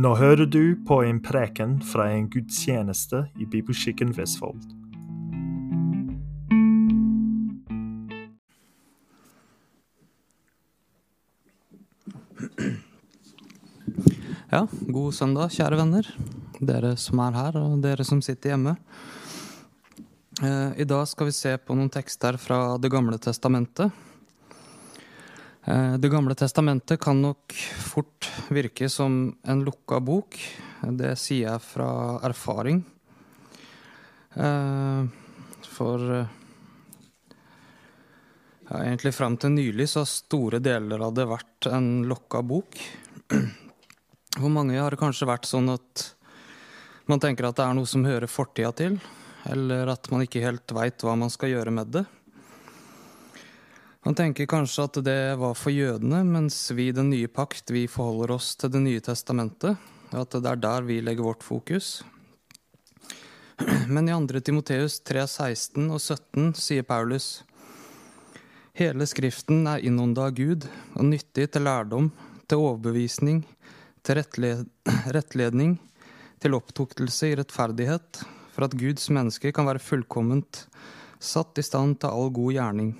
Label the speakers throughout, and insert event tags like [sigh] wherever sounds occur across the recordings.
Speaker 1: Nå hører du på en preken fra en gudstjeneste i Bibelskikken Vestfold.
Speaker 2: Ja, god søndag, kjære venner. Dere som er her, og dere som sitter hjemme. Eh, I dag skal vi se på noen tekster fra Det gamle testamentet. Eh, Det gamle testamentet kan nok fort virke som en lukka bok. Det sier jeg fra erfaring. Eh, For ja, egentlig fram til nylig så har store deler av det vært en lukka bok. [clears throat] For mange har det kanskje vært sånn at man tenker at det er noe som hører fortida til, eller at man ikke helt veit hva man skal gjøre med det. Man tenker kanskje at det var for jødene, mens vi i Den nye pakt vi forholder oss til Det nye testamentet, at det er der vi legger vårt fokus. Men i 2. Timoteus 3, 16 og 17 sier Paulus Hele Skriften er innånda av Gud og nyttig til lærdom, til overbevisning, til rettled rettledning, til opptuktelse i rettferdighet, for at Guds menneske kan være fullkomment, satt i stand til all god gjerning.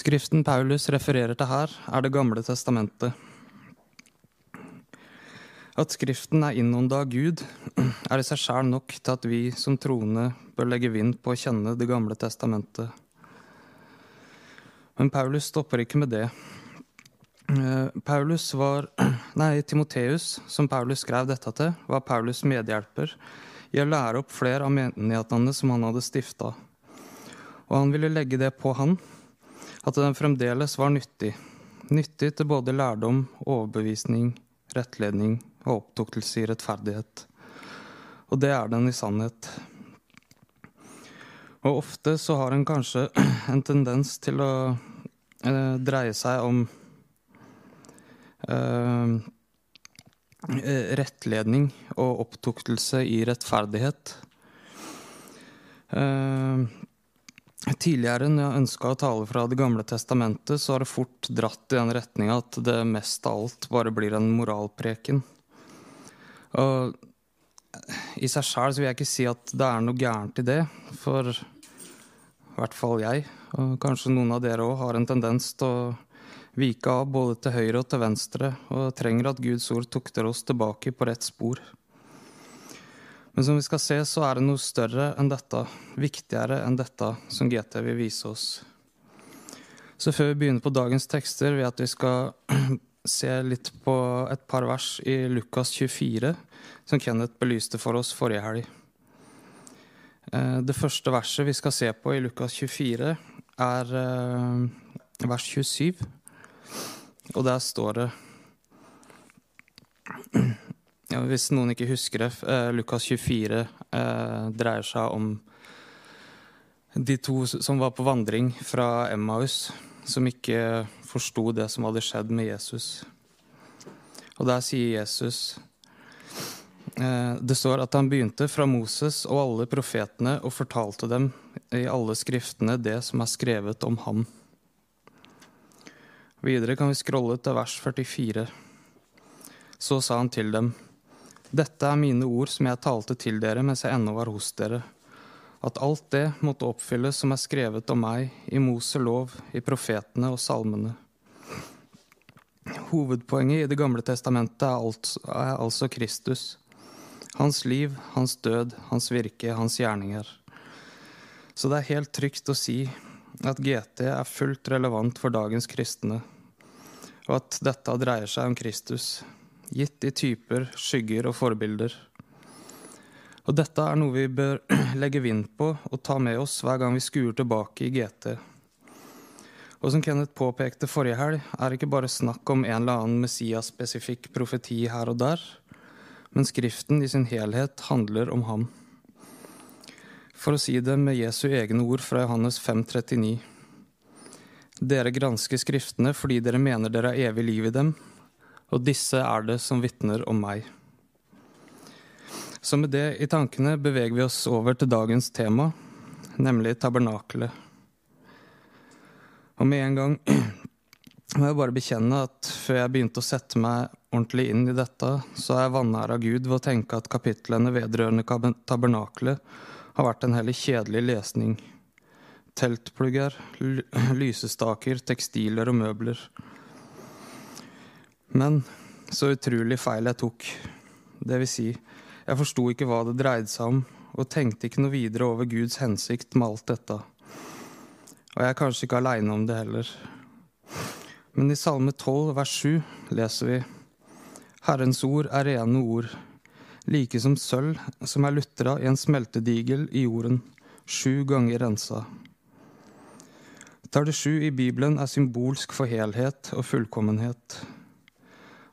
Speaker 2: Skriften Paulus refererer til her, er Det gamle testamentet. At Skriften er innånda av Gud, er i seg sjæl nok til at vi som troende bør legge vind på å kjenne Det gamle testamentet. Men Paulus stopper ikke med det. Eh, Paulus var, [clears throat] nei, Timoteus, som Paulus skrev dette til, var Paulus' medhjelper i å lære opp flere av menighetene som han hadde stifta. Og han ville legge det på han, at den fremdeles var nyttig. Nyttig til både lærdom, overbevisning, rettledning og opptuktelse i rettferdighet. Og det er den i sannhet. Og ofte så har en kanskje [clears throat] en tendens til å eh, dreie seg om eh, rettledning og opptuktelse i rettferdighet. Eh, tidligere, når jeg ønska å tale fra Det gamle testamentet, så har det fort dratt i den retninga at det mest av alt bare blir en moralpreken. Og i seg sjæl vil jeg ikke si at det er noe gærent i det, for i hvert fall jeg, og kanskje noen av dere òg, har en tendens til å vike av både til høyre og til venstre, og trenger at Guds ord tukter oss tilbake på rett spor. Men som vi skal se, så er det noe større enn dette, viktigere enn dette, som GT vil vise oss. Så før vi begynner på dagens tekster, vil jeg at vi skal [clears throat] se litt på et par vers i Lukas 24, som Kenneth belyste for oss forrige helg. Eh, Det første verset vi skal se på i Lukas 24, er eh, vers 27. Og der står det ja, Hvis noen ikke husker det, eh, Lukas 24 eh, dreier seg om de to som var på vandring fra Emmaus, som ikke forsto det som hadde skjedd med Jesus. Og der sier Jesus eh, Det står at han begynte fra Moses og alle profetene og fortalte dem i alle skriftene det som er skrevet om ham. Videre kan vi scrolle til vers 44. Så sa han til dem, Dette er mine ord som jeg talte til dere mens jeg ennå var hos dere, at alt det måtte oppfylles som er skrevet om meg i Mose lov, i profetene og salmene. Hovedpoenget i Det gamle testamentet er, alt, er altså Kristus. Hans liv, hans død, hans virke, hans gjerninger. Så det er helt trygt å si at GT er fullt relevant for dagens kristne, og at dette dreier seg om Kristus, gitt i typer, skygger og forbilder. Og dette er noe vi bør [clears throat] legge vind på og ta med oss hver gang vi skuer tilbake i GT. Og som Kenneth påpekte forrige helg, er det ikke bare snakk om en eller annen Messias-spesifikk profeti her og der, men Skriften i sin helhet handler om ham. For å si det med Jesu egne ord fra Johannes 5,39. Dere gransker Skriftene fordi dere mener dere har evig liv i dem, og disse er det som vitner om meg. Så med det i tankene beveger vi oss over til dagens tema, nemlig tabernakelet. Og med en gang [clears throat] må jeg bare bekjenne at før jeg begynte å sette meg ordentlig inn i dette, så er jeg vanæra Gud ved å tenke at kapitlene vedrørende tabernakelet har vært en heller kjedelig lesning. Teltplugger, [clears throat] lysestaker, tekstiler og møbler. Men så utrolig feil jeg tok. Det vil si, jeg forsto ikke hva det dreide seg om, og tenkte ikke noe videre over Guds hensikt med alt dette. Og jeg er kanskje ikke aleine om det heller. Men i Salme 12, vers 7, leser vi Herrens ord er rene ord, like som sølv som er lutra i en smeltedigel i jorden, sju ganger rensa. Tallet sju i Bibelen er symbolsk for helhet og fullkommenhet.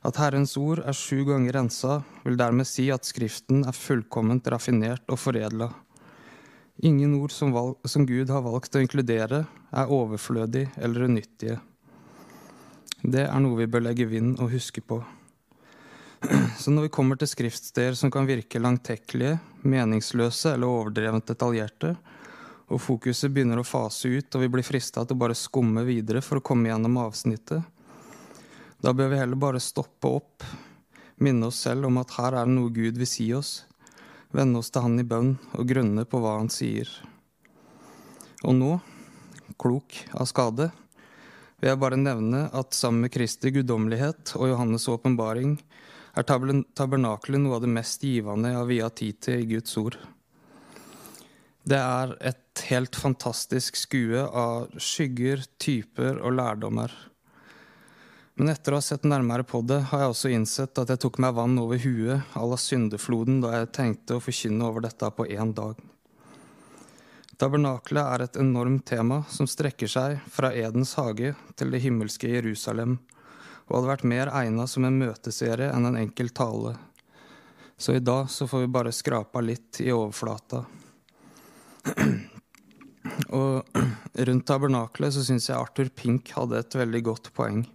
Speaker 2: At Herrens ord er sju ganger rensa, vil dermed si at Skriften er fullkomment raffinert og foredla. Ingen ord som, valg, som Gud har valgt å inkludere, er overflødig eller unyttige. Det er noe vi bør legge vind og huske på. [clears throat] Så når vi kommer til skriftsteder som kan virke langtekkelige, meningsløse eller overdrevent detaljerte, og fokuset begynner å fase ut og vi blir frista til å bare skumme videre for å komme gjennom avsnittet, da bør vi heller bare stoppe opp, minne oss selv om at her er det noe Gud vil si oss, vende oss til Han i bønn og grunne på hva Han sier. Og nå, klok av skade, vil jeg bare nevne at sammen med Kristi guddommelighet og Johannes' åpenbaring er tabernakelet noe av det mest givende jeg har via tid til i Guds ord. Det er et helt fantastisk skue av skygger, typer og lærdommer. Men etter å ha sett nærmere på det, har jeg også innsett at jeg tok meg vann over huet à la syndefloden da jeg tenkte å forkynne over dette på én dag. Tabernakelet er et enormt tema som strekker seg fra Edens hage til det himmelske Jerusalem, og hadde vært mer egna som en møteserie enn en enkel tale. Så i dag så får vi bare skrapa litt i overflata. Og rundt tabernakelet så syns jeg Arthur Pink hadde et veldig godt poeng.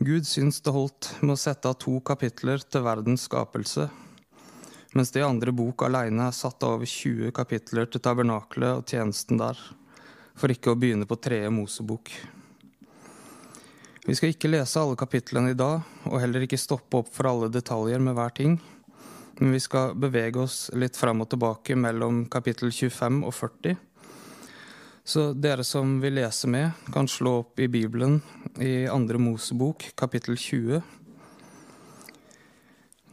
Speaker 2: Gud syns det holdt med å sette av to kapitler til verdens skapelse mens det i andre bok aleine er satt av over 20 kapitler til tabernakelet og tjenesten der, for ikke å begynne på tredje Mosebok. Vi skal ikke lese alle kapitlene i dag, og heller ikke stoppe opp for alle detaljer med hver ting, men vi skal bevege oss litt fram og tilbake mellom kapittel 25 og 40. Så dere som vil lese med, kan slå opp i Bibelen i andre Mosebok, kapittel 20.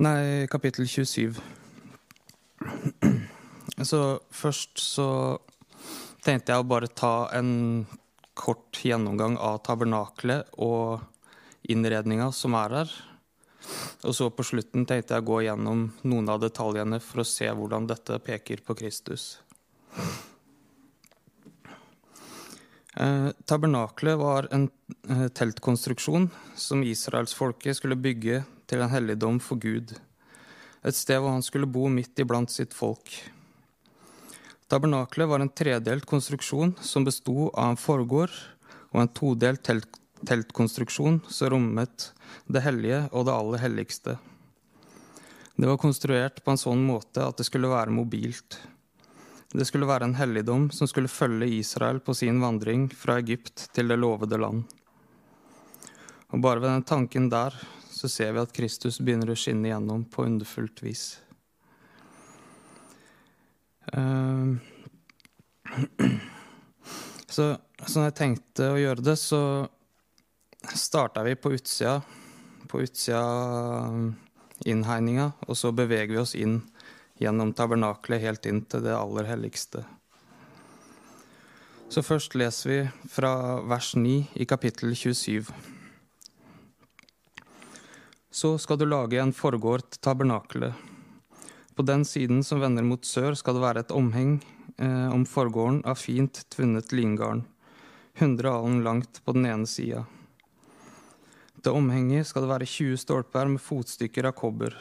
Speaker 2: Nei, kapittel 27. Så først så tenkte jeg å bare ta en kort gjennomgang av tabernaklet og innredninga som er her. Og så på slutten tenkte jeg å gå gjennom noen av detaljene for å se hvordan dette peker på Kristus. Eh, tabernaklet var en eh, teltkonstruksjon som israelsfolket skulle bygge til en helligdom for Gud et sted hvor han skulle bo midt iblant sitt folk. Tabernaklet var en tredelt konstruksjon som besto av en forgård og en todelt telt teltkonstruksjon som rommet det hellige og det aller helligste. Det var konstruert på en sånn måte at det skulle være mobilt. Det skulle være en helligdom som skulle følge Israel på sin vandring fra Egypt til det lovede land. Og bare ved den tanken der så ser vi at Kristus begynner å skinne igjennom på underfullt vis. Ehm, [clears throat] så sånn jeg tenkte å gjøre det, så starta vi på utsida, på utsida innhegninga, og så beveger vi oss inn gjennom tabernaklet helt inn til det aller helligste. Så først leser vi fra vers 9 i kapittel 27. Så skal du lage en forgård til tabernaklet. På den siden som vender mot sør, skal det være et omheng eh, om forgården av fint tvunnet lingarn, 100 alen langt på den ene sida. Til omhenget skal det være 20 stolper med fotstykker av kobber.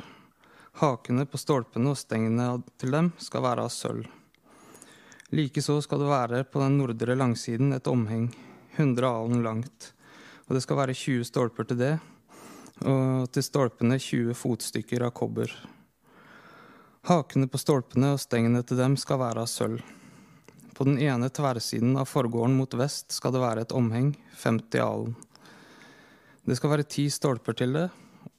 Speaker 2: Hakene på stolpene og stengene til dem skal være av sølv. Likeså skal det være på den nordre langsiden et omheng, 100 alen langt, og det skal være 20 stolper til det, og til stolpene 20 fotstykker av kobber. Hakene på stolpene og stengene til dem skal være av sølv. På den ene tverrsiden av forgården mot vest skal det være et omheng, 50 alen. Det skal være ti stolper til det,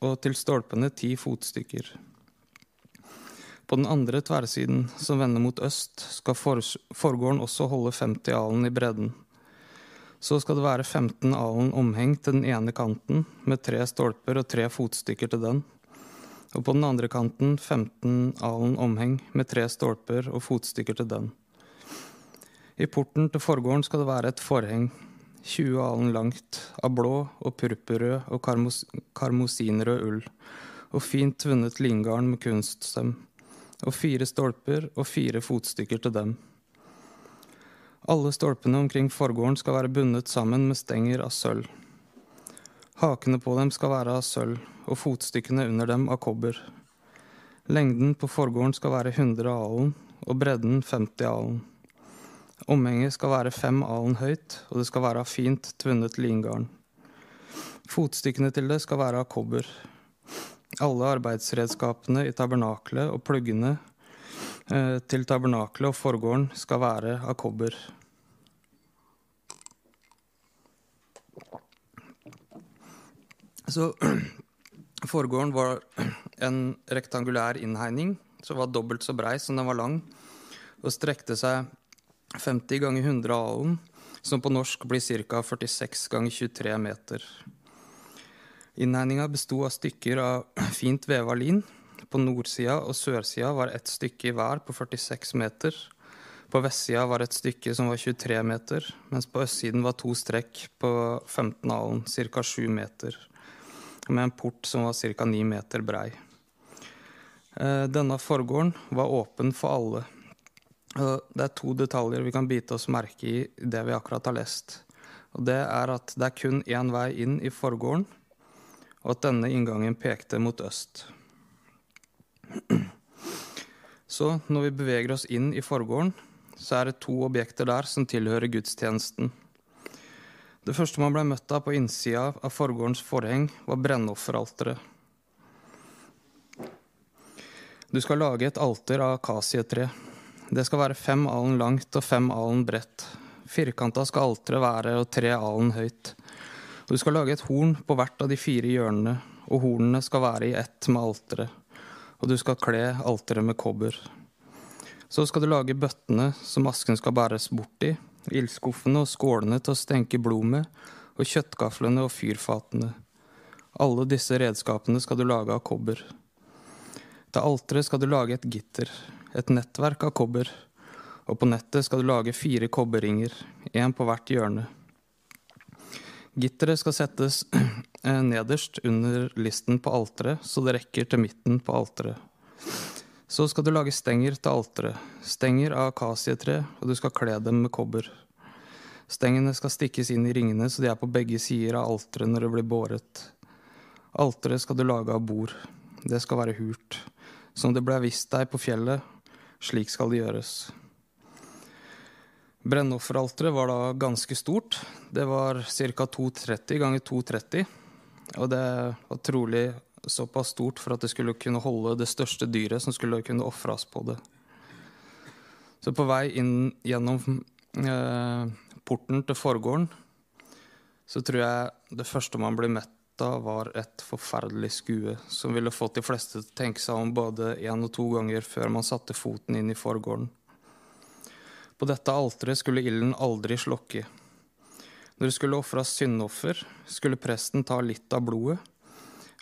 Speaker 2: og til stolpene ti fotstykker. På den andre tverrsiden, som vender mot øst, skal forgården også holde 50 alen i bredden. Så skal det være 15 alen omheng til den ene kanten, med tre stolper og tre fotstykker til den. Og på den andre kanten 15 alen omheng, med tre stolper og fotstykker til den. I porten til forgården skal det være et forheng, 20 alen langt, av blå og purpurrød og karmos karmosinrød ull, og fint vunnet lingarn med kunstsøm, og fire stolper og fire fotstykker til dem. Alle stolpene omkring forgården skal være bundet sammen med stenger av sølv. Hakene på dem skal være av sølv, og fotstykkene under dem av kobber. Lengden på forgården skal være 100 alen, og bredden 50 alen. Omhenget skal være fem alen høyt, og det skal være av fint tvunnet lingarn. Fotstykkene til det skal være av kobber. Alle arbeidsredskapene i tabernaklet og pluggene eh, til tabernaklet og forgården skal være av kobber. Så [clears throat] forgården var en rektangulær innhegning som var dobbelt så brei som den var lang, og strekte seg 50 ganger 100 alen, som på norsk blir ca. 46 ganger 23 meter. Innhegninga besto av stykker av [clears throat] fint veva lin. På nordsida og sørsida var ett stykke i hver på 46 meter. På vestsida var et stykke som var 23 meter, mens på østsiden var to strekk på 15 alen, ca. 7 meter, med en port som var ca. 9 meter brei. Eh, denne forgården var åpen for alle. Det er to detaljer vi kan bite oss merke i det vi akkurat har lest. Og Det er at det er kun én vei inn i forgården, og at denne inngangen pekte mot øst. [clears throat] Så når vi beveger oss inn i forgården, så er det to objekter der som tilhører gudstjenesten. Det første man ble møtt av på innsida av forgårdens forheng, var brennofferalteret. Du skal lage et alter av akasietre. Det skal være fem alen langt og fem alen bredt. Firkanta skal alteret være og tre alen høyt. Og du skal lage et horn på hvert av de fire hjørnene, og hornene skal være i ett med alteret. Og du skal kle alteret med kobber. Så skal du lage bøttene som asken skal bæres bort i, ildskuffene og skålene til å stenke blod med, og kjøttgaflene og fyrfatene. Alle disse redskapene skal du lage av kobber. Til alteret skal du lage et gitter et nettverk av kobber, og på nettet skal du lage fire kobberringer, én på hvert hjørne. Gitteret skal settes [clears throat] eh, nederst under listen på alteret, så det rekker til midten på alteret. Så skal du lage stenger til alteret, stenger av akasietre, og du skal kle dem med kobber. Stengene skal stikkes inn i ringene så de er på begge sider av alteret når det blir båret. Alteret skal du lage av bord. Det skal være hult. Som det ble vist deg på fjellet, slik skal det gjøres. Brennofferalteret var da ganske stort. Det var ca. 230 ganger 230. Og det var trolig såpass stort for at det skulle kunne holde det største dyret som skulle kunne ofres på det. Så på vei inn gjennom eh, porten til forgården så tror jeg det første man blir mett av, var et forferdelig skue som ville fått de fleste til å tenke seg om både én og to ganger før man satte foten inn i forgården. På dette alteret skulle ilden aldri slokke. Når det skulle ofres syndoffer, skulle presten ta litt av blodet.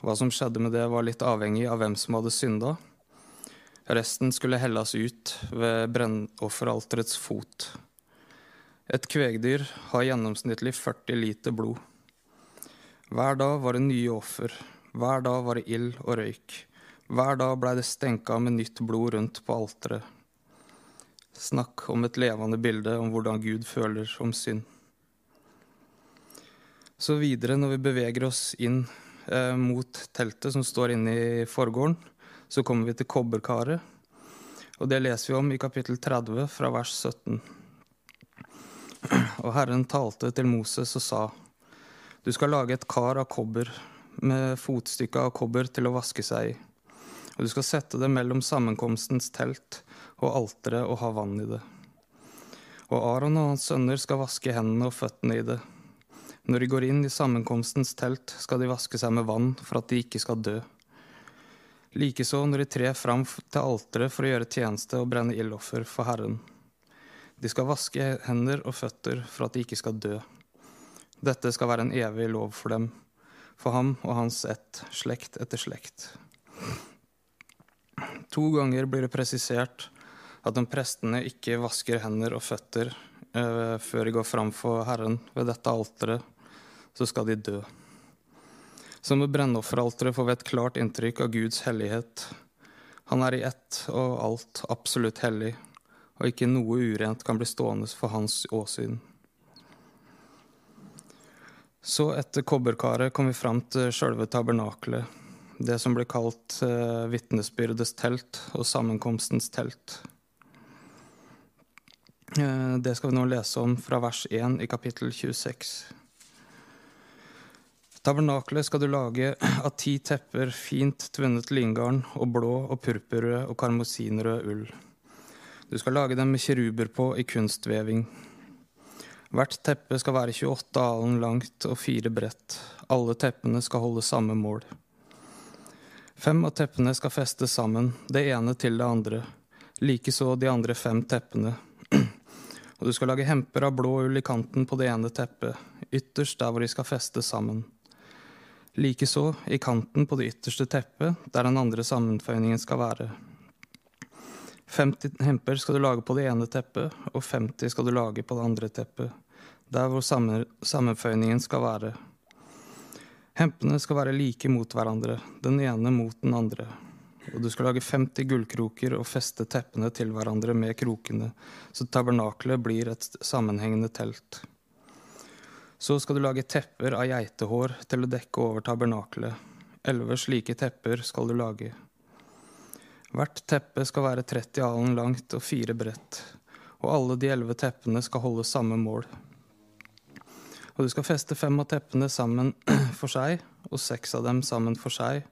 Speaker 2: Hva som skjedde med det, var litt avhengig av hvem som hadde synda. Resten skulle helles ut ved brennofferalterets fot. Et kvegdyr har gjennomsnittlig 40 liter blod. Hver dag var det nye offer, hver dag var det ild og røyk. Hver dag blei det stenka med nytt blod rundt på alteret. Snakk om et levende bilde om hvordan Gud føler om synd. Så videre, når vi beveger oss inn eh, mot teltet som står inne i forgården, så kommer vi til kobberkaret. Og det leser vi om i kapittel 30 fra vers 17. Og Herren talte til Moses og sa:" Du skal lage et kar av kobber med fotstykker av kobber til å vaske seg i. Og du skal sette det mellom sammenkomstens telt og alteret og ha vann i det. Og Aron og hans sønner skal vaske hendene og føttene i det. Når de går inn i sammenkomstens telt, skal de vaske seg med vann for at de ikke skal dø. Likeså når de trer fram til alteret for å gjøre tjeneste og brenne ildoffer for Herren. De skal vaske hender og føtter for at de ikke skal dø. Dette skal være en evig lov for dem, for ham og hans ett, slekt etter slekt. To ganger blir det presisert at om prestene ikke vasker hender og føtter eh, før de går fram for Herren ved dette alteret, så skal de dø. Som med brennofferalteret får vi et klart inntrykk av Guds hellighet. Han er i ett og alt absolutt hellig, og ikke noe urent kan bli stående for hans åsyn. Så etter kobberkaret kom vi fram til sjølve tabernakelet, det som ble kalt eh, vitnesbyrdets telt og sammenkomstens telt. Eh, det skal vi nå lese om fra vers 1 i kapittel 26. Tabernakelet skal du lage av ti tepper fint tvunnet lingarn og blå og purpurrød og karmosinrød ull. Du skal lage dem med kiruber på i kunstveving. Hvert teppe skal være 28 alen langt og fire bredt. Alle teppene skal holde samme mål. Fem av teppene skal festes sammen, det ene til det andre. Likeså de andre fem teppene. Og du skal lage hemper av blå ull i kanten på det ene teppet, ytterst der hvor de skal festes sammen. Likeså i kanten på det ytterste teppet, der den andre sammenføyningen skal være. 50 hemper skal du lage på det ene teppet, og 50 skal du lage på det andre teppet, der hvor sammenføyningen skal være. Hempene skal være like mot hverandre, den ene mot den andre. Og du skal lage 50 gullkroker og feste teppene til hverandre med krokene, så tabernaklet blir et sammenhengende telt. Så skal du lage tepper av geitehår til å dekke over tabernaklet. Elleve slike tepper skal du lage. Hvert teppe skal være 30 alen langt og fire bredt, og alle de elleve teppene skal holde samme mål. Og du skal feste fem av teppene sammen [clears throat] for seg, og seks av dem sammen for seg,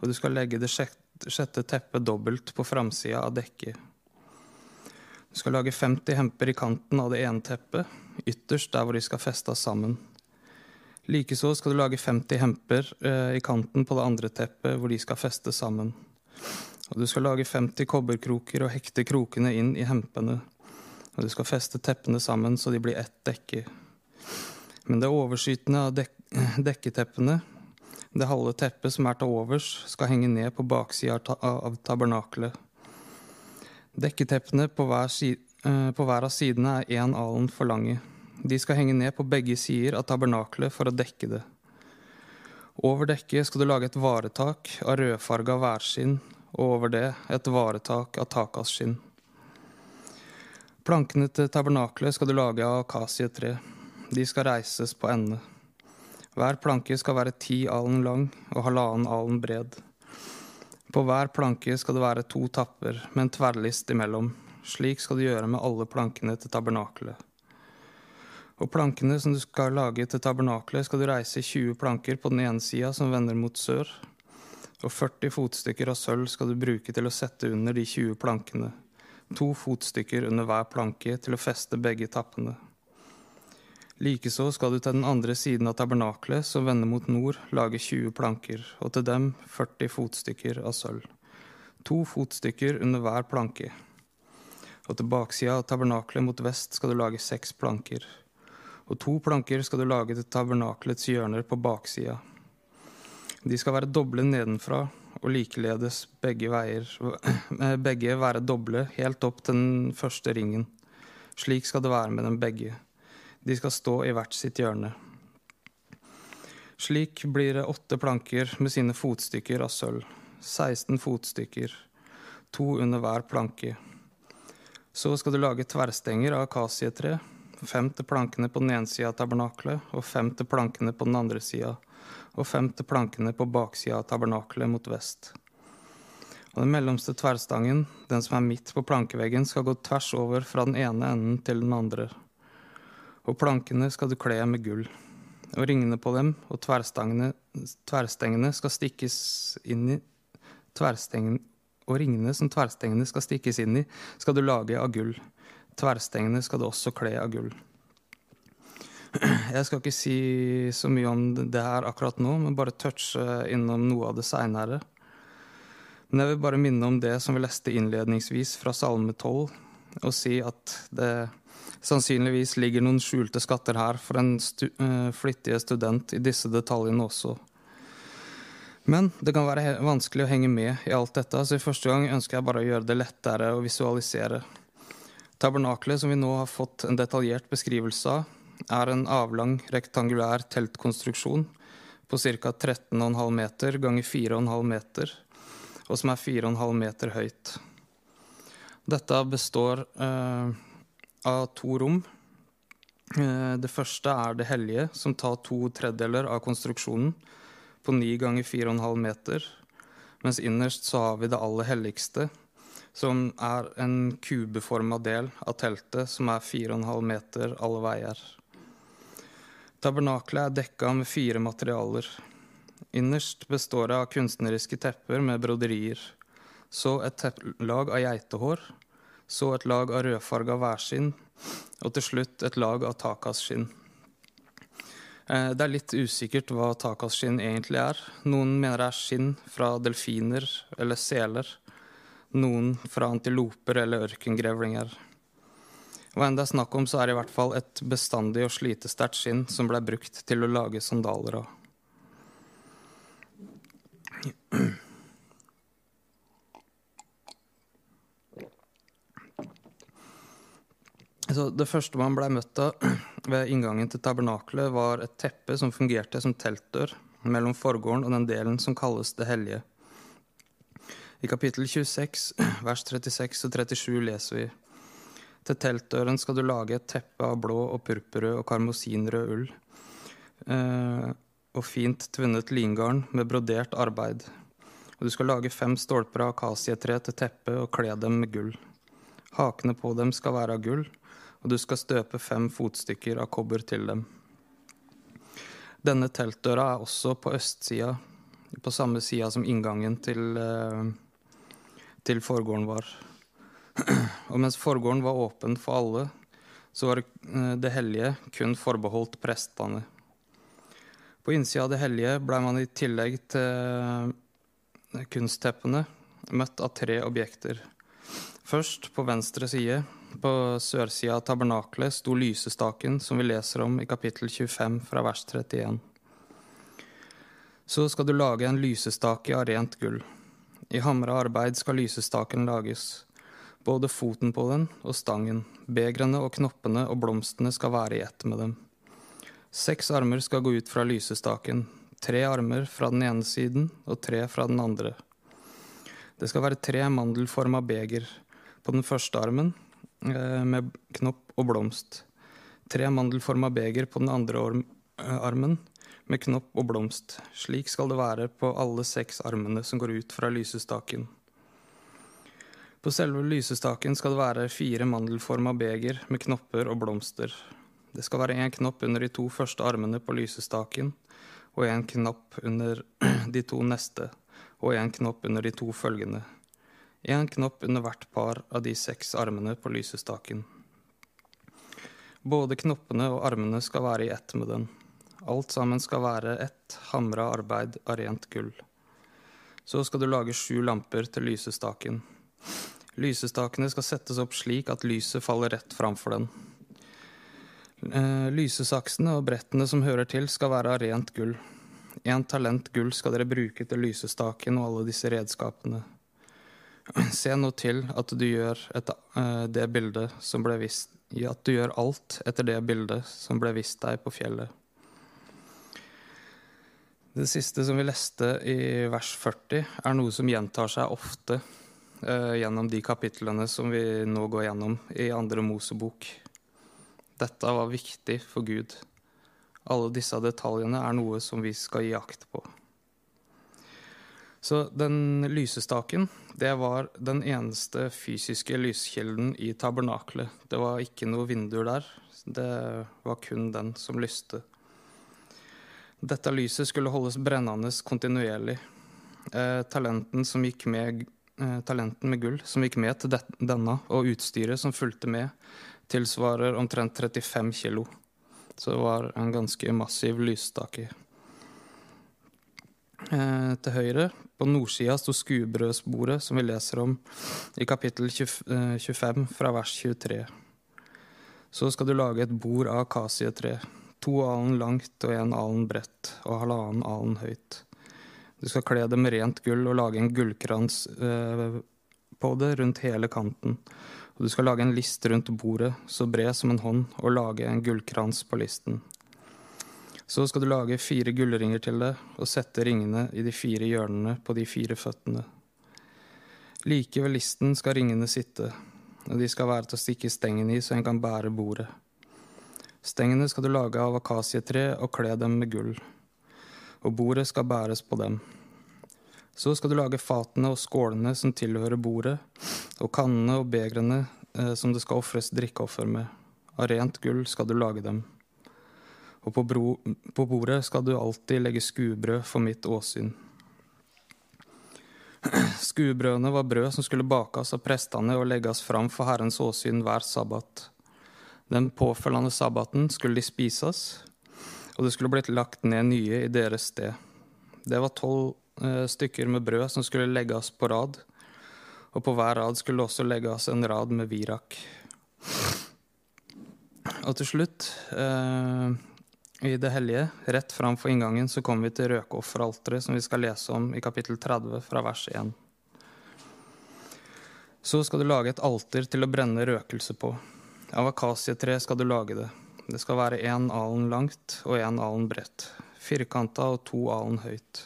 Speaker 2: og du skal legge det sjette teppet dobbelt på framsida av dekket. Du skal lage 50 hemper i kanten av det ene teppet, ytterst der hvor de skal festes sammen. Likeså skal du lage 50 hemper eh, i kanten på det andre teppet hvor de skal festes sammen. Og du skal lage 50 kobberkroker og hekte krokene inn i hempene. Og du skal feste teppene sammen så de blir ett dekke. Men det overskytende av dek [clears throat] dekketeppene, det halve teppet som er til overs, skal henge ned på baksida av tabernakelet. Dekketeppene på hver, eh, på hver av sidene er én alen for lange. De skal henge ned på begge sider av tabernakelet for å dekke det. Over dekket skal du lage et varetak av rødfarga værskinn, og over det et varetak av takasskinn. Plankene til tabernakelet skal du lage av akasietre. De skal reises på ende. Hver planke skal være ti alen lang og halvannen alen bred. På hver planke skal det være to tapper med en tverrlist imellom. Slik skal du gjøre med alle plankene til tabernakelet. Og plankene som du skal lage til tabernakelet, skal du reise 20 planker på den ene sida som vender mot sør, og 40 fotstykker av sølv skal du bruke til å sette under de 20 plankene. To fotstykker under hver planke til å feste begge tappene. Likeså skal du til den andre siden av tabernaklet, som vender mot nord, lage 20 planker, og til dem 40 fotstykker av sølv. To fotstykker under hver planke. Og til baksida av tabernaklet mot vest skal du lage seks planker. Og to planker skal du lage til tabernaklets hjørner på baksida. De skal være doble nedenfra, og likeledes begge veier [clears throat] begge være doble helt opp til den første ringen. Slik skal det være med dem begge. De skal stå i hvert sitt hjørne. Slik blir det åtte planker med sine fotstykker av sølv. 16 fotstykker, to under hver planke. Så skal du lage tverrstenger av akasietre. Fem til plankene på den ene sida av tabernaklet, og fem til plankene på den andre sida. Og fem til plankene på baksida av tabernaklet mot vest. Og den mellomste tverrstangen, den som er midt på plankeveggen, skal gå tvers over fra den ene enden til den andre og plankene skal du kle med gull. Og ringene på dem og tverrstengene skal stikkes inn i tverrstengene og ringene som tverrstengene skal stikkes inn i, skal du lage av gull. Tverrstengene skal du også kle av gull. Jeg skal ikke si så mye om det her akkurat nå, men bare touche innom noe av det seinere. Men jeg vil bare minne om det som vi leste innledningsvis fra Salme 12, og si at det sannsynligvis ligger noen skjulte skatter her for en stu, uh, flittige student i disse detaljene også. Men det kan være vanskelig å henge med i alt dette, så i første gang ønsker jeg bare å gjøre det lettere å visualisere. Tabernaklet som vi nå har fått en detaljert beskrivelse av, er en avlang, rektangulær teltkonstruksjon på ca. 13,5 meter ganger 4,5 meter, og som er 4,5 meter høyt. Dette består eh, av to rom. Eh, det første er det hellige, som tar to tredjedeler av konstruksjonen på 9 ganger 4,5 meter. Mens innerst så har vi det aller helligste, som er en kubeforma del av teltet som er 4,5 meter alle veier. Tabernaklet er dekka med fire materialer. Innerst består det av kunstneriske tepper med broderier. Så et teppelag av geitehår. Så et lag av rødfarga værskinn. Og til slutt et lag av takasskinn. Eh, det er litt usikkert hva takasskinn egentlig er. Noen mener det er skinn fra delfiner eller seler. Noen fra antiloper eller ørkengrevlinger. Hva enn det er snakk om, så er det i hvert fall et bestandig og slitesterkt skinn som ble brukt til å lage sandaler av. Så det første man blei møtt av ved inngangen til tabernakelet, var et teppe som fungerte som teltdør mellom forgården og den delen som kalles Det hellige. I kapittel 26, vers 36 og 37 leser vi Til teltdøren skal du lage et teppe av blå og purpurrød og karmosinrød ull eh, og fint tvunnet lingarn med brodert arbeid. Og du skal lage fem stolper av akasietre til teppet og kle dem med gull. Hakene på dem skal være av gull og du skal støpe fem fotstykker av kobber til dem. Denne teltdøra er også på østsida, på samme sida som inngangen til, eh, til forgården var. Og mens forgården var åpen for alle, så var eh, det hellige kun forbeholdt prestene. På innsida av det hellige blei man i tillegg til eh, kunstteppene møtt av tre objekter. Først, på venstre side, på sørsida av tabernaklet sto lysestaken, som vi leser om i kapittel 25 fra vers 31. Så skal du lage en lysestake av rent gull. I hamra arbeid skal lysestaken lages. Både foten på den og stangen, begrene og knoppene og blomstene skal være i ett med dem. Seks armer skal gå ut fra lysestaken, tre armer fra den ene siden og tre fra den andre. Det skal være tre mandelforma beger. På den første armen med knopp og blomst. Tre mandelforma beger på den andre eh, armen med knopp og blomst. Slik skal det være på alle seks armene som går ut fra lysestaken. På selve lysestaken skal det være fire mandelforma beger med knopper og blomster. Det skal være én knopp under de to første armene på lysestaken, og én knapp under [clears throat] de to neste, og én knopp under de to følgende. Én knopp under hvert par av de seks armene på lysestaken. Både knoppene og armene skal være i ett med den. Alt sammen skal være ett hamra arbeid av rent gull. Så skal du lage sju lamper til lysestaken. Lysestakene skal settes opp slik at lyset faller rett framfor den. Eh, lysesaksene og brettene som hører til, skal være av rent gull. Én talent gull skal dere bruke til lysestaken og alle disse redskapene. [clears throat] Se nå til at du gjør et, uh, det bildet som ble vist At du gjør alt etter det bildet som ble vist deg på fjellet. Det siste som vi leste i vers 40, er noe som gjentar seg ofte uh, gjennom de kapitlene som vi nå går gjennom i andre Mosebok. Dette var viktig for Gud. Alle disse detaljene er noe som vi skal gi akt på. Så den lysestaken, det var den eneste fysiske lyskilden i tabernaklet. Det var ikke noe vinduer der. Det var kun den som lyste. Dette lyset skulle holdes brennende kontinuerlig. Eh, talenten, med, eh, talenten, med, gull som gikk med til denne, og utstyret som fulgte med, tilsvarer omtrent 35 kilo. Så det var en ganske massiv lysstake. Eh, til høyre, på nordsida, sto skuebrødsbordet, som vi leser om i kapittel 20, 25 eh, fra vers 23. Så skal du lage et bord av akasietre, to alen langt og en alen bredt og halvannen alen høyt. Du skal kle det med rent gull og lage en gullkrans eh, på det rundt hele kanten. Og du skal lage en list rundt bordet, så bred som en hånd, og lage en gullkrans på listen. Så skal du lage fire gullringer til det, og sette ringene i de fire hjørnene på de fire føttene. Like ved listen skal ringene sitte, og de skal være til å stikke stengene i så en kan bære bordet. Stengene skal du lage av akasietre og kle dem med gull, og bordet skal bæres på dem. Så skal du lage fatene og skålene som tilhører bordet, og kannene og begrene eh, som det skal ofres drikkeoffer med. Av rent gull skal du lage dem. Og på, bro, på bordet skal du alltid legge skuebrød for mitt åsyn. Skuebrødene var brød som skulle bakes av prestene og legges fram for Herrens åsyn hver sabbat. Den påfølgende sabbaten skulle de spises, og det skulle blitt lagt ned nye i deres sted. Det var tolv eh, stykker med brød som skulle legges på rad, og på hver rad skulle også legges en rad med virak. Og til slutt, eh, i det hellige, rett framfor inngangen, så kommer vi til røkeofferalteret, som vi skal lese om i kapittel 30 fra vers 1. Så skal du lage et alter til å brenne røkelse på. Av akasietre skal du lage det. Det skal være én alen langt og én alen bredt, firkanta og to alen høyt.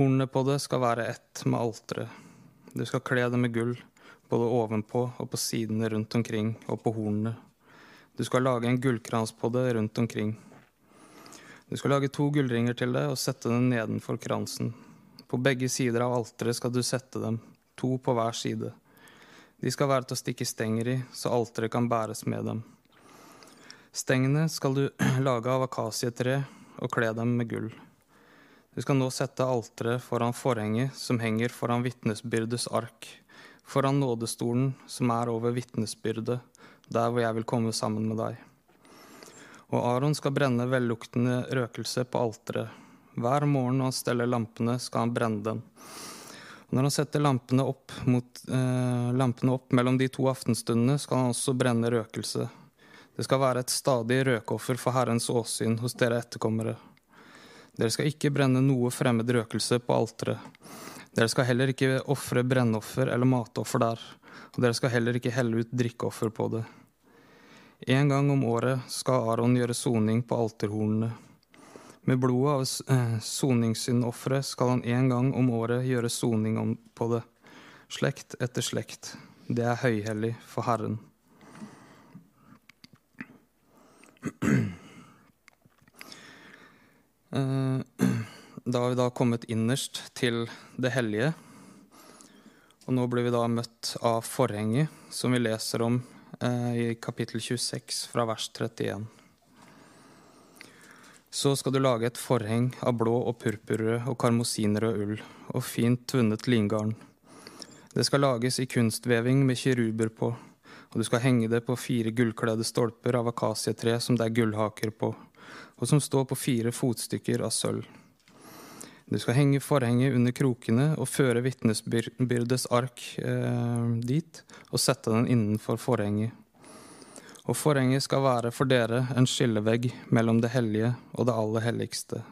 Speaker 2: Hornet på det skal være ett med alteret. Du skal kle det med gull, både ovenpå og på sidene rundt omkring og på hornene. Du skal lage en gullkrans på det rundt omkring. Du skal lage to gullringer til det og sette dem nedenfor kransen. På begge sider av alteret skal du sette dem, to på hver side. De skal være til å stikke stenger i, så alteret kan bæres med dem. Stengene skal du [clears throat] lage av akasietre og kle dem med gull. Du skal nå sette alteret foran forhenget som henger foran vitnesbyrdets ark, foran nådestolen som er over vitnesbyrdet, der hvor jeg vil komme sammen med deg. Og Aron skal brenne velluktende røkelse på alteret. Hver morgen når han steller lampene, skal han brenne den. Når han setter lampene opp, mot, eh, lampene opp mellom de to aftenstundene, skal han også brenne røkelse. Det skal være et stadig røkoffer for Herrens åsyn hos dere etterkommere. Dere skal ikke brenne noe fremmed røkelse på alteret. Dere skal heller ikke ofre brennoffer eller matoffer der, og dere skal heller ikke helle ut drikkeoffer på det. En gang om året skal Aron gjøre soning på alterhornene. Med blodet av eh, soningssyndofferet skal han en gang om året gjøre soning på det, slekt etter slekt. Det er høyhellig for Herren. [clears throat] Eh, da har vi da kommet innerst til det hellige. Og nå blir vi da møtt av forhenget, som vi leser om i kapittel 26 fra vers 31. Så skal du lage et forheng av blå og purpurrød og karmosinrød ull og fint tvunnet lingarn. Det skal lages i kunstveving med kiruber på, og du skal henge det på fire gullkledde stolper av akasietre som det er gullhaker på, og som står på fire fotstykker av sølv. Du skal henge forhenget under krokene og føre vitnesbyrdes ark eh, dit og sette den innenfor forhenget. Og forhenget skal være for dere en skillevegg mellom det hellige og det aller helligste.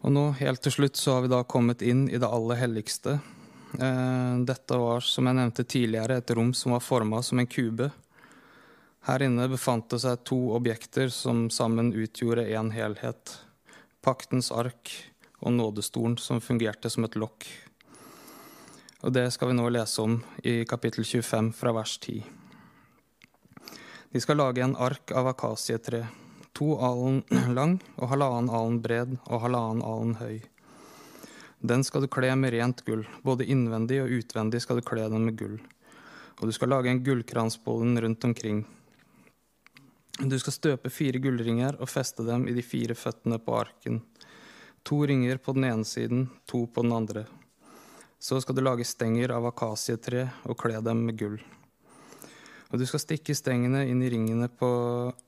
Speaker 2: Og nå, helt til slutt, så har vi da kommet inn i det aller helligste. Eh, dette var, som jeg nevnte tidligere, et rom som var forma som en kube. Her inne befant det seg to objekter som sammen utgjorde én helhet paktens ark og nådestolen som fungerte som et lokk. Og Det skal vi nå lese om i kapittel 25 fra vers 10. De skal lage en ark av akasietre, to alen [clears throat] lang og halvannen alen bred og halvannen alen høy. Den skal du kle med rent gull, både innvendig og utvendig skal du kle den med gull. Og du skal lage en gullkrans på den rundt omkring. Du skal støpe fire gullringer og feste dem i de fire føttene på arken. To ringer på den ene siden, to på den andre. Så skal du lage stenger av akasietre og kle dem med gull. Og du skal stikke stengene inn i ringene på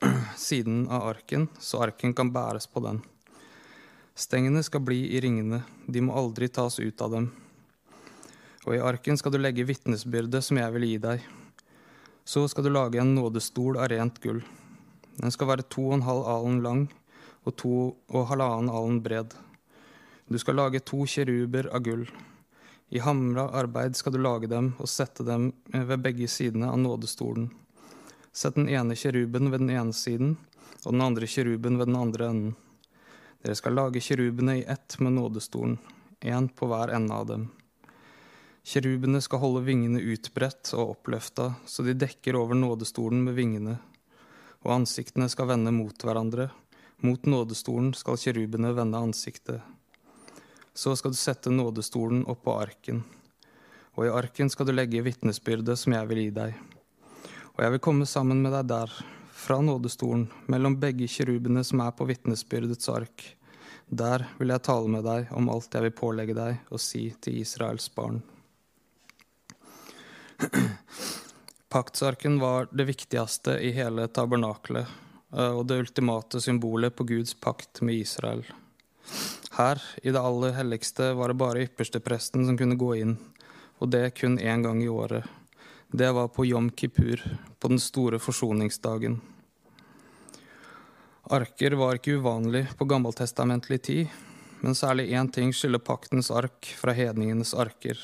Speaker 2: [clears throat] siden av arken, så arken kan bæres på den. Stengene skal bli i ringene, de må aldri tas ut av dem. Og i arken skal du legge vitnesbyrdet som jeg vil gi deg. Så skal du lage en nådestol av rent gull. Den skal være to og en halv alen lang og to og halvannen alen bred. Du skal lage to kjeruber av gull. I hamra arbeid skal du lage dem og sette dem ved begge sidene av nådestolen. Sett den ene kjeruben ved den ene siden og den andre kjeruben ved den andre enden. Dere skal lage kjerubene i ett med nådestolen, én på hver ende av dem. Kjerubene skal holde vingene utbredt og oppløfta, så de dekker over nådestolen med vingene, og ansiktene skal vende mot hverandre. Mot nådestolen skal kirubene vende ansiktet. Så skal du sette nådestolen oppå arken. Og i arken skal du legge vitnesbyrdet som jeg vil gi deg. Og jeg vil komme sammen med deg der, fra nådestolen, mellom begge kirubene som er på vitnesbyrdets ark. Der vil jeg tale med deg om alt jeg vil pålegge deg og si til Israels barn. [clears throat] Paktsarken var det viktigste i hele tabernakelet eh, og det ultimate symbolet på Guds pakt med Israel. Her, i det aller helligste, var det bare ypperstepresten som kunne gå inn, og det kun én gang i året. Det var på Jom Kippur, på den store forsoningsdagen. Arker var ikke uvanlig på gammeltestamentlig tid, men særlig én ting skiller paktens ark fra hedningenes arker.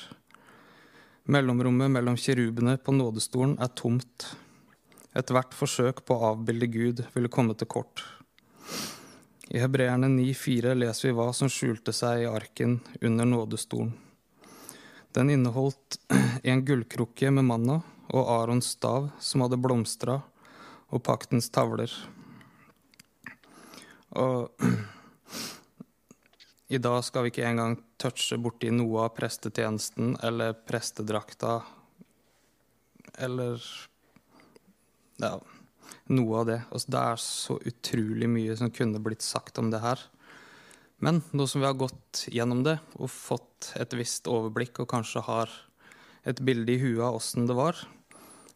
Speaker 2: Mellomrommet mellom kirubene på nådestolen er tomt. Ethvert forsøk på å avbilde Gud ville komme til kort. I Hebreerne 9,4 leser vi hva som skjulte seg i arken under nådestolen. Den inneholdt [clears throat] en gullkrukke med manna og Arons stav som hadde blomstra, og paktens tavler. Og [clears throat] i dag skal vi ikke engang touche borti noe av prestetjenesten eller prestedrakta eller ja, noe av det. Altså, det er så utrolig mye som kunne blitt sagt om det her. Men nå som vi har gått gjennom det og fått et visst overblikk og kanskje har et bilde i huet av åssen det var,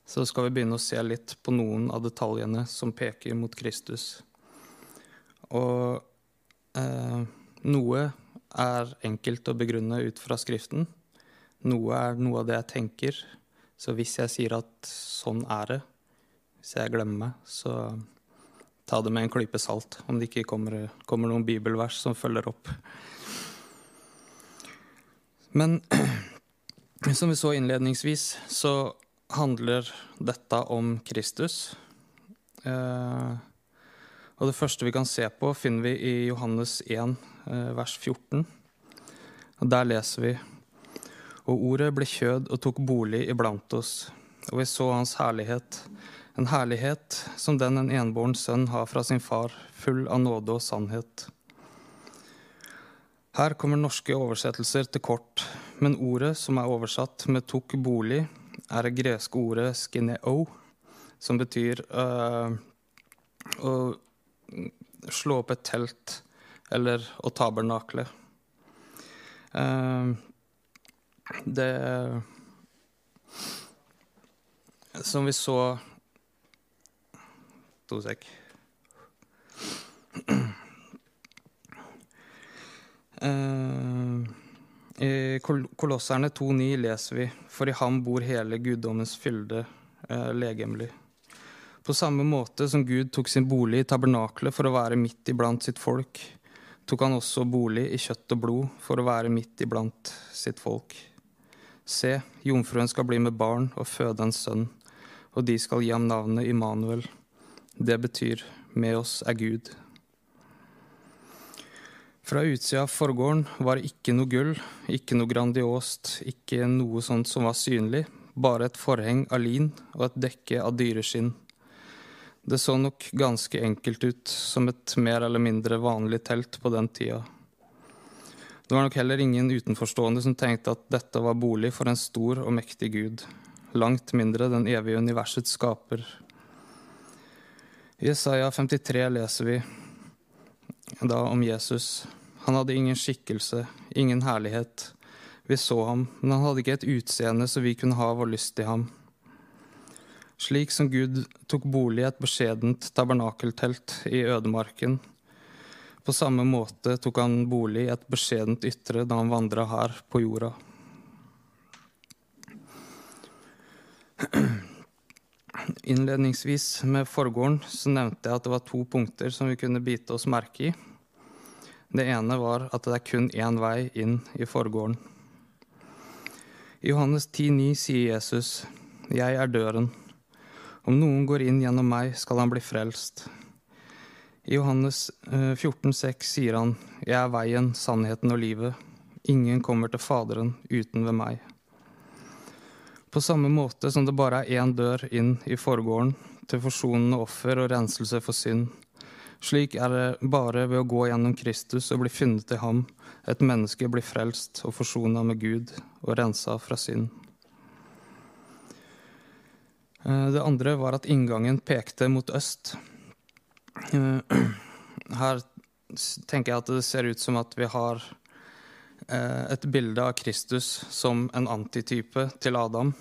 Speaker 2: så skal vi begynne å se litt på noen av detaljene som peker mot Kristus. Og eh, noe er enkelt å begrunne ut fra Skriften. Noe er noe av det jeg tenker. Så hvis jeg sier at sånn er det, hvis jeg glemmer meg, så ta det med en klype salt om det ikke kommer, kommer noen bibelvers som følger opp. Men [clears throat] som vi så innledningsvis, så handler dette om Kristus. Eh, og det første vi kan se på, finner vi i Johannes 1, eh, vers 14. Og der leser vi Og ordet ble kjød og tok bolig iblant oss, og vi så hans herlighet en herlighet som den en enbåren sønn har fra sin far, full av nåde og sannhet. Her kommer norske oversettelser til kort, men ordet som er oversatt med 'tok bolig', er det greske ordet 'skineo', som betyr uh, å slå opp et telt eller å tabernakle. Eh, det Som vi så To sek. Uh, I Kolosserne 2,9 leser vi For i ham bor hele guddommens fylde eh, legemlig. På samme måte som Gud tok sin bolig i tabernaklet for å være midt iblant sitt folk, tok han også bolig i kjøtt og blod for å være midt iblant sitt folk. Se, jomfruen skal bli med barn og føde en sønn, og de skal gi ham navnet Immanuel det betyr 'med oss er Gud'. Fra utsida av forgården var det ikke noe gull, ikke noe grandiost, ikke noe sånt som var synlig, bare et forheng av lin og et dekke av dyreskinn. Det så nok ganske enkelt ut, som et mer eller mindre vanlig telt på den tida. Det var nok heller ingen utenforstående som tenkte at dette var bolig for en stor og mektig gud, langt mindre den evige universets skaper, i Jesaja 53 leser vi da om Jesus. Han hadde ingen skikkelse, ingen herlighet. Vi så ham, men han hadde ikke et utseende så vi kunne ha vår lyst i ham. Slik som Gud tok bolig i et beskjedent tabernakeltelt i ødemarken, på samme måte tok han bolig i et beskjedent ytre da han vandra her på jorda. Innledningsvis med forgården så nevnte jeg at det var to punkter som vi kunne bite oss merke i. Det ene var at det er kun én vei inn i forgården. I Johannes 10,9 sier Jesus, 'Jeg er døren'. Om noen går inn gjennom meg, skal han bli frelst. I Johannes 14,6 eh, sier han, 'Jeg er veien, sannheten og livet'. Ingen kommer til Faderen uten ved meg. På samme måte som det bare er én dør inn i forgården, til forsonende offer og renselse for synd. Slik er det bare ved å gå gjennom Kristus og bli funnet i ham, et menneske blir frelst og forsona med Gud og rensa fra synd. Eh, det andre var at inngangen pekte mot øst. Eh, [clears throat] her tenker jeg at det ser ut som at vi har Eh, et bilde av Kristus som en antitype til Adam.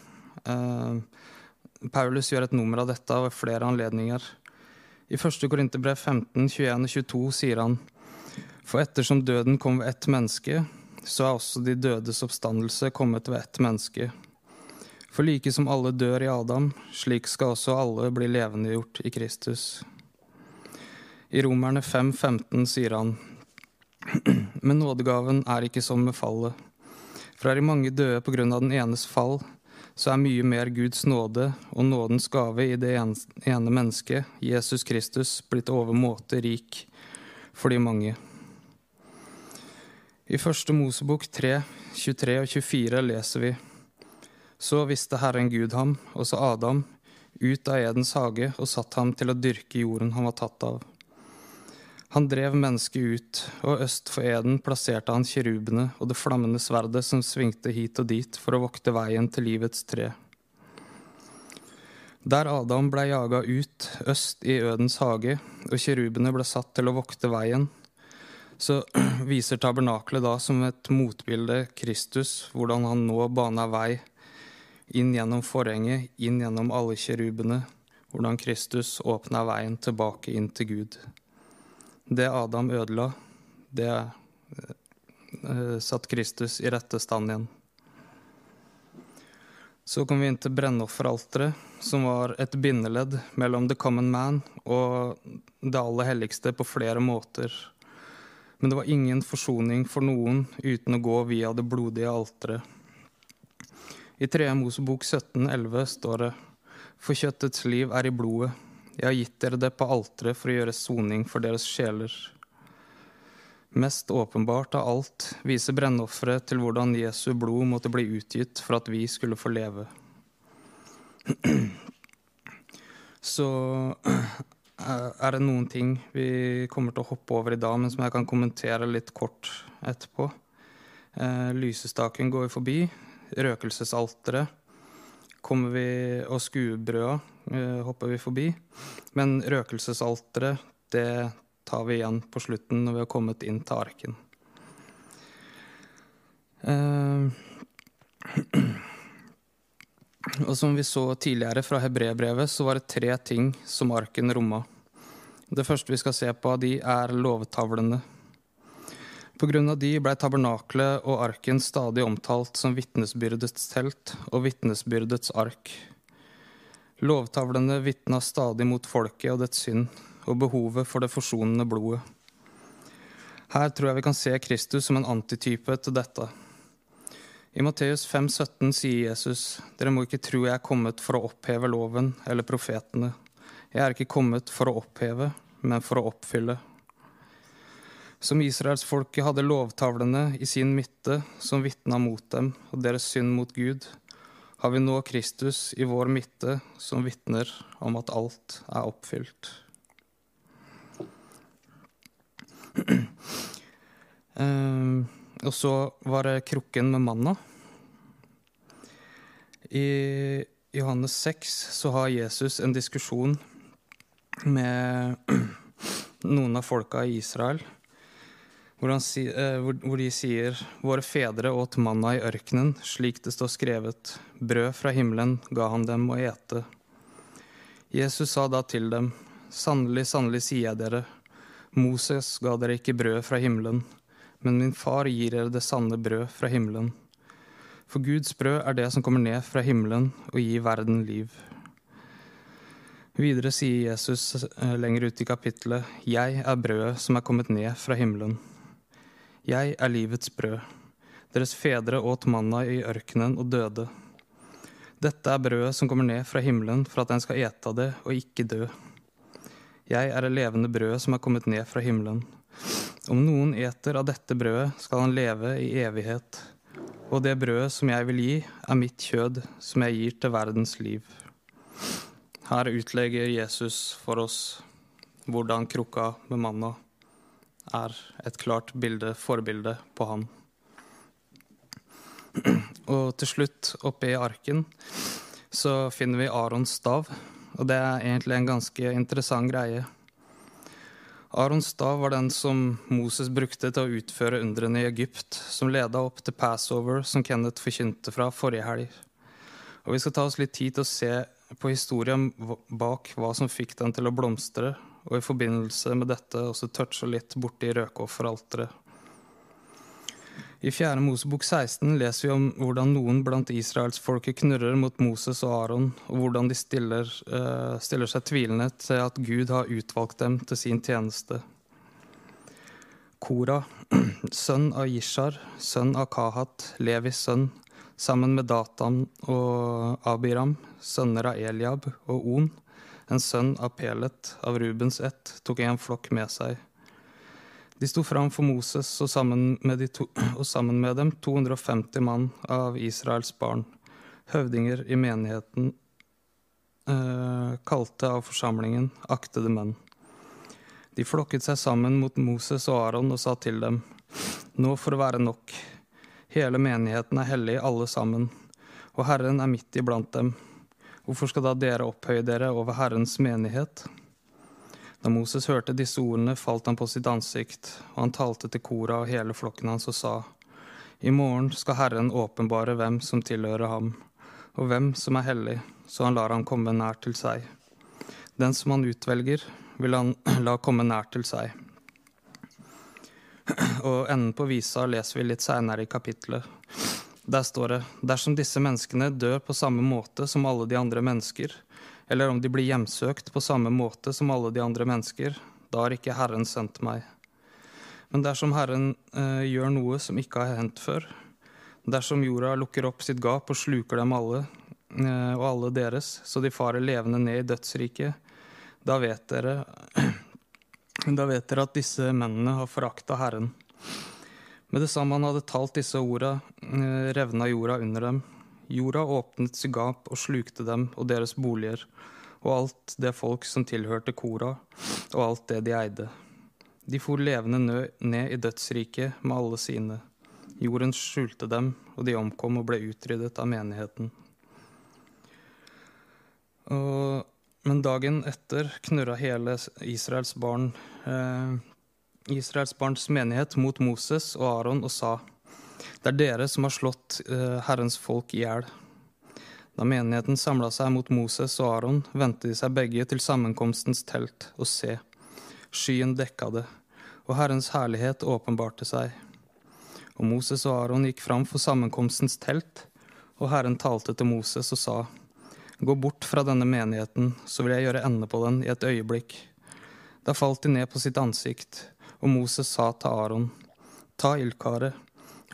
Speaker 2: Paulus gjør et nummer av dette ved flere anledninger. I 1. Korinterbrev 15, 21 og 22 sier han For ettersom døden kom ved ett menneske, så er også de dødes oppstandelse kommet ved ett menneske. For like som alle dør i Adam, slik skal også alle bli levendegjort i Kristus. I Romerne 5, 15 sier han [clears throat] men nådegaven er ikke som med fallet. For er de mange døde på grunn av den enes fall, så er mye mer Guds nåde og nådens gave i det ene mennesket, Jesus Kristus, blitt overmåte rik for de mange. I første Mosebok 3, 23 og 24 leser vi Så visste Herren Gud ham, og så Adam, ut av Edens hage og satt ham til å dyrke jorden han var tatt av. Han drev mennesket ut, og øst for eden plasserte han kirubene og det flammende sverdet som svingte hit og dit for å vokte veien til livets tre. Der Adam ble jaga ut, øst i Ødens hage, og kirubene ble satt til å vokte veien, så [clears throat] viser tabernaklet da som et motbilde Kristus, hvordan han nå bana vei inn gjennom forhenget, inn gjennom alle kirubene, hvordan Kristus åpna veien tilbake inn til Gud. Det Adam ødela, det uh, satt Kristus i rette stand igjen. Så kom vi inn til brennofferalteret, som var et bindeledd mellom the common man og det aller helligste på flere måter. Men det var ingen forsoning for noen uten å gå via det blodige alteret. I 3. Mosebok 17,11 står det For kjøttets liv er i blodet, jeg har gitt dere det på alteret for å gjøre soning for deres sjeler. Mest åpenbart av alt viser brennofferet til hvordan Jesu blod måtte bli utgitt for at vi skulle få leve. [clears throat] Så [clears throat] er det noen ting vi kommer til å hoppe over i dag, men som jeg kan kommentere litt kort etterpå. Eh, lysestaken går forbi. Røkelsesalteret kommer vi og skuebrøda eh, hopper vi forbi. Men røkelsesalteret, det tar vi igjen på slutten når vi har kommet inn til arken. Eh, [clears throat] og som vi så tidligere fra hebreerbrevet, så var det tre ting som arken romma. Det første vi skal se på av de, er lovtavlene. Av de blei tabernaklet og arken stadig omtalt som vitnesbyrdets telt og vitnesbyrdets ark. Lovtavlene vitna stadig mot folket og dets synd og behovet for det forsonende blodet. Her tror jeg vi kan se Kristus som en antitype til dette. I Matteus 5, 17 sier Jesus, dere må ikke tro jeg er kommet for å oppheve loven eller profetene. Jeg er ikke kommet for å oppheve, men for å oppfylle. Som israelsfolket hadde lovtavlene i sin midte som vitna mot dem og deres synd mot Gud, har vi nå Kristus i vår midte som vitner om at alt er oppfylt. Uh, [clears throat] og så var det krukken med manna. I Johannes 6 så har Jesus en diskusjon med [clears throat] noen av folka i Israel hvor, si, eh, hvor, hvor, de sier Våre fedre åt manna i ørkenen, slik det står skrevet. Brød fra himmelen ga han dem å ete. Jesus sa da til dem, Sannelig, sannelig sier jeg dere, Moses ga dere ikke brød fra himmelen, men min far gir dere det sanne brød fra himmelen. For Guds brød er det som kommer ned fra himmelen og gir verden liv. Videre sier Jesus eh, lenger ut i kapittelet, Jeg er brødet som er kommet ned fra himmelen. Jeg er livets brød. Deres fedre åt manna i ørkenen og døde. Dette er brødet som kommer ned fra himmelen for at en skal ete av det og ikke dø. Jeg er det levende brødet som er kommet ned fra himmelen. Om noen eter av dette brødet, skal han leve i evighet. Og det brødet som jeg vil gi, er mitt kjød, som jeg gir til verdens liv. Her utlegger Jesus for oss hvordan krukka med manna er et klart bilde, forbilde på han. [clears throat] Og til slutt, oppe i arken, så finner vi Arons stav. Og det er egentlig en ganske interessant greie. Arons stav var den som Moses brukte til å utføre undrene i Egypt, som leda opp til Passover, som Kenneth forkynte fra forrige helg. Og Vi skal ta oss litt tid til å se på historien bak hva som fikk den til å blomstre, og i forbindelse med dette også touche litt borti røkofferalteret. I 4. Mosebok 16 leser vi om hvordan noen blant israelsfolket knurrer mot Moses og Aron, og hvordan de stiller, uh, stiller seg tvilende til at Gud har utvalgt dem til sin tjeneste. Kora, [clears throat] sønn av Jishar, sønn av Kahat, Levis sønn, sammen med Datan og Abiram, sønner av Eliab og On, en sønn av Pelet av Rubens ett, tok en flokk med seg. De sto fram for Moses, og sammen, de to, [clears throat] og sammen med dem 250 mann av Israels barn, høvdinger i menigheten, eh, kalte av forsamlingen aktede menn. De flokket seg sammen mot Moses og Aron og sa til dem, nå får det være nok. Hele menigheten er hellig, alle sammen, og Herren er midt iblant dem. Hvorfor skal da dere opphøye dere over Herrens menighet? Da Moses hørte disse ordene, falt han på sitt ansikt, og han talte til Kora og hele flokken hans og sa, I morgen skal Herren åpenbare hvem som tilhører ham, og hvem som er hellig, så han lar ham komme nær til seg. Den som han utvelger, vil han [clears throat] la komme nær til seg. [clears throat] Og enden på visa leser vi litt seinere i kapittelet. Der står det, dersom disse menneskene dør på samme måte som alle de andre mennesker, eller om de blir hjemsøkt på samme måte som alle de andre mennesker, da har ikke Herren sendt meg. Men dersom Herren eh, gjør noe som ikke har hendt før, dersom jorda lukker opp sitt gap og sluker dem alle eh, og alle deres, så de farer levende ned i dødsriket, da vet dere [clears throat] da vet dere at disse mennene har forakta Herren. Med det samme han hadde talt disse orda, eh, revna jorda under dem, Jorda åpnet sitt gap og slukte dem og deres boliger, og alt det folk som tilhørte Kora, og alt det de eide. De for levende ned i dødsriket med alle sine. Jorden skjulte dem, og de omkom og ble utryddet av menigheten. Og, men dagen etter knurra hele Israels barn eh, Israels barns menighet mot Moses og Aron og sa:" Det er dere som har slått uh, Herrens folk i hjel. Da menigheten samla seg mot Moses og Aron, vendte de seg begge til sammenkomstens telt, og se, skyen dekka det, og Herrens herlighet åpenbarte seg. Og Moses og Aron gikk fram for sammenkomstens telt, og Herren talte til Moses og sa, Gå bort fra denne menigheten, så vil jeg gjøre ende på den i et øyeblikk. Da falt de ned på sitt ansikt, og Moses sa til Aron, Ta ildkaret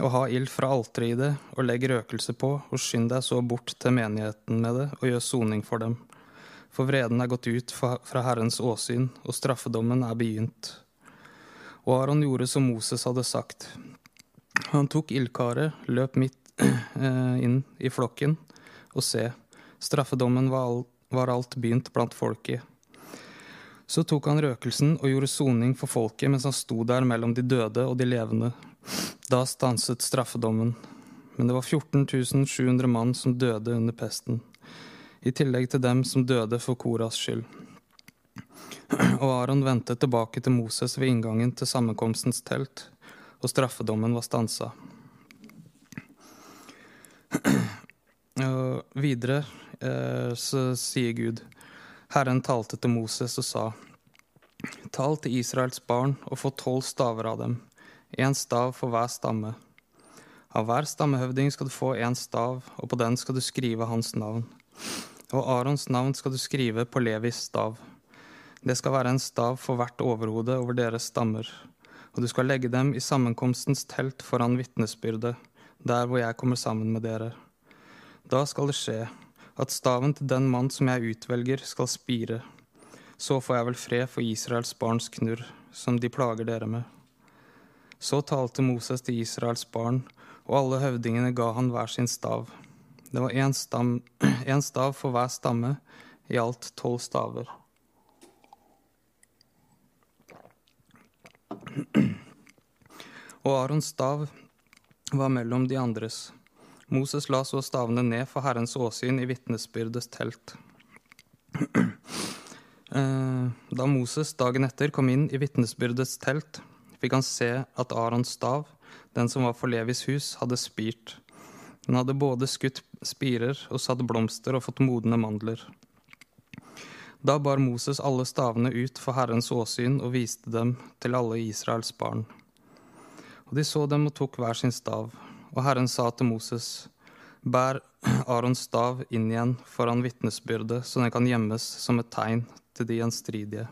Speaker 2: og ha ild fra alteret i det, og legg røkelse på, og skynd deg så bort til menigheten med det, og gjør soning for dem. For vreden er gått ut fra Herrens åsyn, og straffedommen er begynt. Og Aron gjorde som Moses hadde sagt. Han tok ildkaret, løp midt [clears throat] eh, inn i flokken, og se, straffedommen var alt begynt blant folket. Så tok han røkelsen og gjorde soning for folket mens han sto der mellom de døde og de levende. Da stanset straffedommen, men det var 14 700 mann som døde under pesten, i tillegg til dem som døde for Koras skyld. Og Aron vendte tilbake til Moses ved inngangen til sammenkomstens telt, og straffedommen var stansa. [clears throat] Og videre eh, så sier Gud, Herren talte til Moses og sa, Tal til Israels barn og få tolv staver av dem, én stav for hver stamme. Av hver stammehøvding skal du få én stav, og på den skal du skrive hans navn. Og Arons navn skal du skrive på Levis stav. Det skal være en stav for hvert overhode over deres stammer. Og du skal legge dem i sammenkomstens telt foran vitnesbyrdet, der hvor jeg kommer sammen med dere. Da skal det skje at staven til den mann som jeg utvelger, skal spire. Så får jeg vel fred for Israels barns knurr, som de plager dere med. Så talte Moses til Israels barn, og alle høvdingene ga han hver sin stav. Det var én [clears throat] stav for hver stamme, i alt tolv staver. Og Arons stav var mellom de andres. Moses la så stavene ned for Herrens åsyn i vitnesbyrdets telt. [clears throat] Eh, da Moses dagen etter kom inn i vitnesbyrdets telt, fikk han se at Arons stav, den som var for Levis hus, hadde spirt. Den hadde både skutt spirer og satt blomster og fått modne mandler. Da bar Moses alle stavene ut for Herrens åsyn og viste dem til alle Israels barn. Og de så dem og tok hver sin stav. Og Herren sa til Moses, bær Arons stav inn igjen foran vitnesbyrdet, så den kan gjemmes som et tegn til de gjenstridige.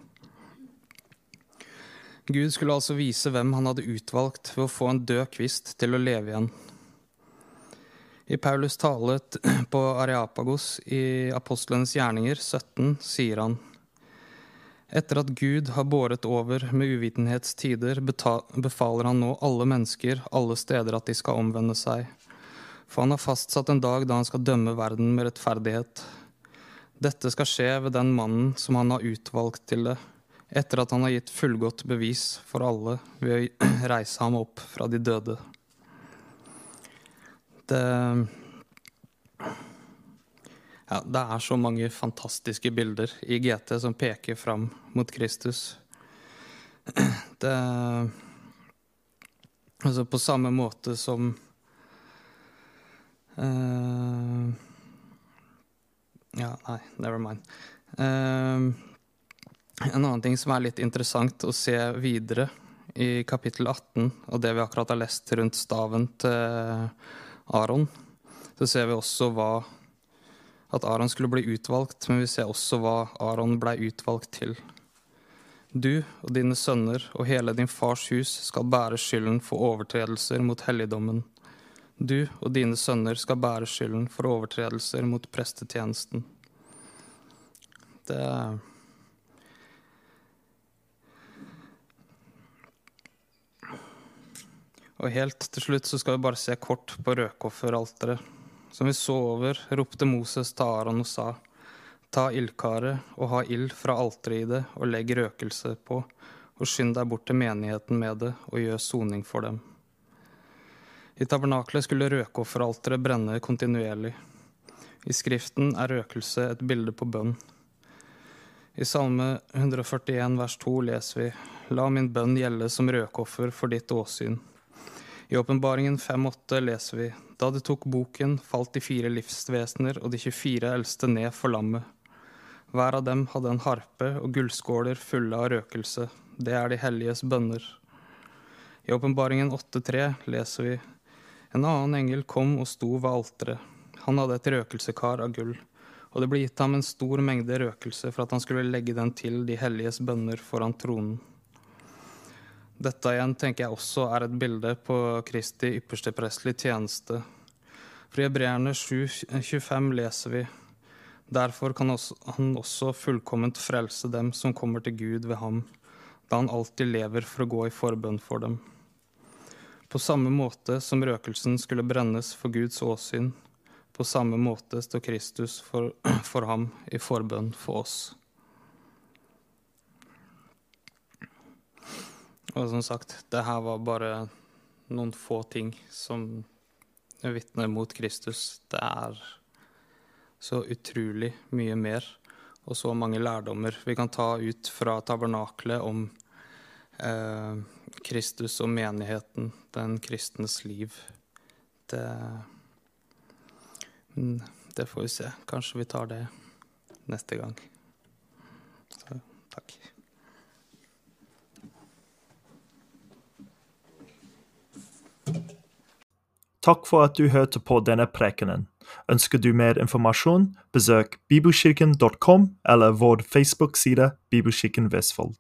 Speaker 2: Gud skulle altså vise hvem han hadde utvalgt ved å få en død kvist til å leve igjen. I Paulus tale på Areapagos i Apostlenes gjerninger 17 sier han etter at Gud har båret over med uvitenhetstider, befaler han nå alle mennesker alle steder at de skal omvende seg. For han har fastsatt en dag da han skal dømme verden med rettferdighet. Dette skal skje ved den mannen som han har utvalgt til det, etter at han har gitt fullgodt bevis for alle ved å [clears throat] reise ham opp fra de døde. Det ja, det er så mange fantastiske bilder i GT som peker fram mot Kristus. [clears throat] Det Altså på samme måte som uh, ja, nei, never mind. Uh, en annen ting som er litt interessant å se videre i kapittel 18, og det vi akkurat har lest rundt staven til Aron, så ser vi også hva at Aron skulle bli utvalgt, men vi ser også hva Aron blei utvalgt til. Du og dine sønner og hele din fars hus skal bære skylden for overtredelser mot helligdommen du og dine sønner skal bære skylden for overtredelser mot prestetjenesten. Det Og helt til slutt så skal vi bare se kort på røkofferalteret. Som vi så over, ropte Moses til Aron og sa:" Ta ildkaret og ha ild fra alteret i det, og legg røkelse på, og skynd deg bort til menigheten med det, og gjør soning for dem. I tabernaklet skulle røkofferalteret brenne kontinuerlig. I Skriften er røkelse et bilde på bønn. I Salme 141 vers 2 leser vi La min bønn gjelde som røkoffer for ditt åsyn. I Åpenbaringen 5,8 leser vi Da de tok boken, falt de fire livsvesener og de 24 eldste ned for lammet. Hver av dem hadde en harpe og gullskåler fulle av røkelse. Det er de helliges bønner. I Åpenbaringen 8,3 leser vi en annen engel kom og sto ved alteret. Han hadde et røkelsekar av gull, og det ble gitt ham en stor mengde røkelse for at han skulle legge den til de helliges bønner foran tronen. Dette igjen tenker jeg også er et bilde på Kristi ypperste prestelige tjeneste. For i Hebreerne 7,25 leser vi Derfor kan han også fullkomment frelse dem som kommer til Gud ved ham, da han alltid lever for å gå i forbønn for dem. På samme måte som røkelsen skulle brennes for Guds åsyn, på samme måte står Kristus for, [clears throat] for ham i forbønn for oss. Og som sagt, det her var bare noen få ting som vitner mot Kristus. Det er så utrolig mye mer og så mange lærdommer vi kan ta ut fra tabernaklet om eh, Kristus og menigheten, den kristnes liv. Det Det får vi se. Kanskje vi tar det neste gang. Takk.
Speaker 1: Takk for at du hørte på denne prekenen. Ønsker du mer informasjon, besøk bibelkirken.com eller vår Facebook-side Bibelkirken Vestfold.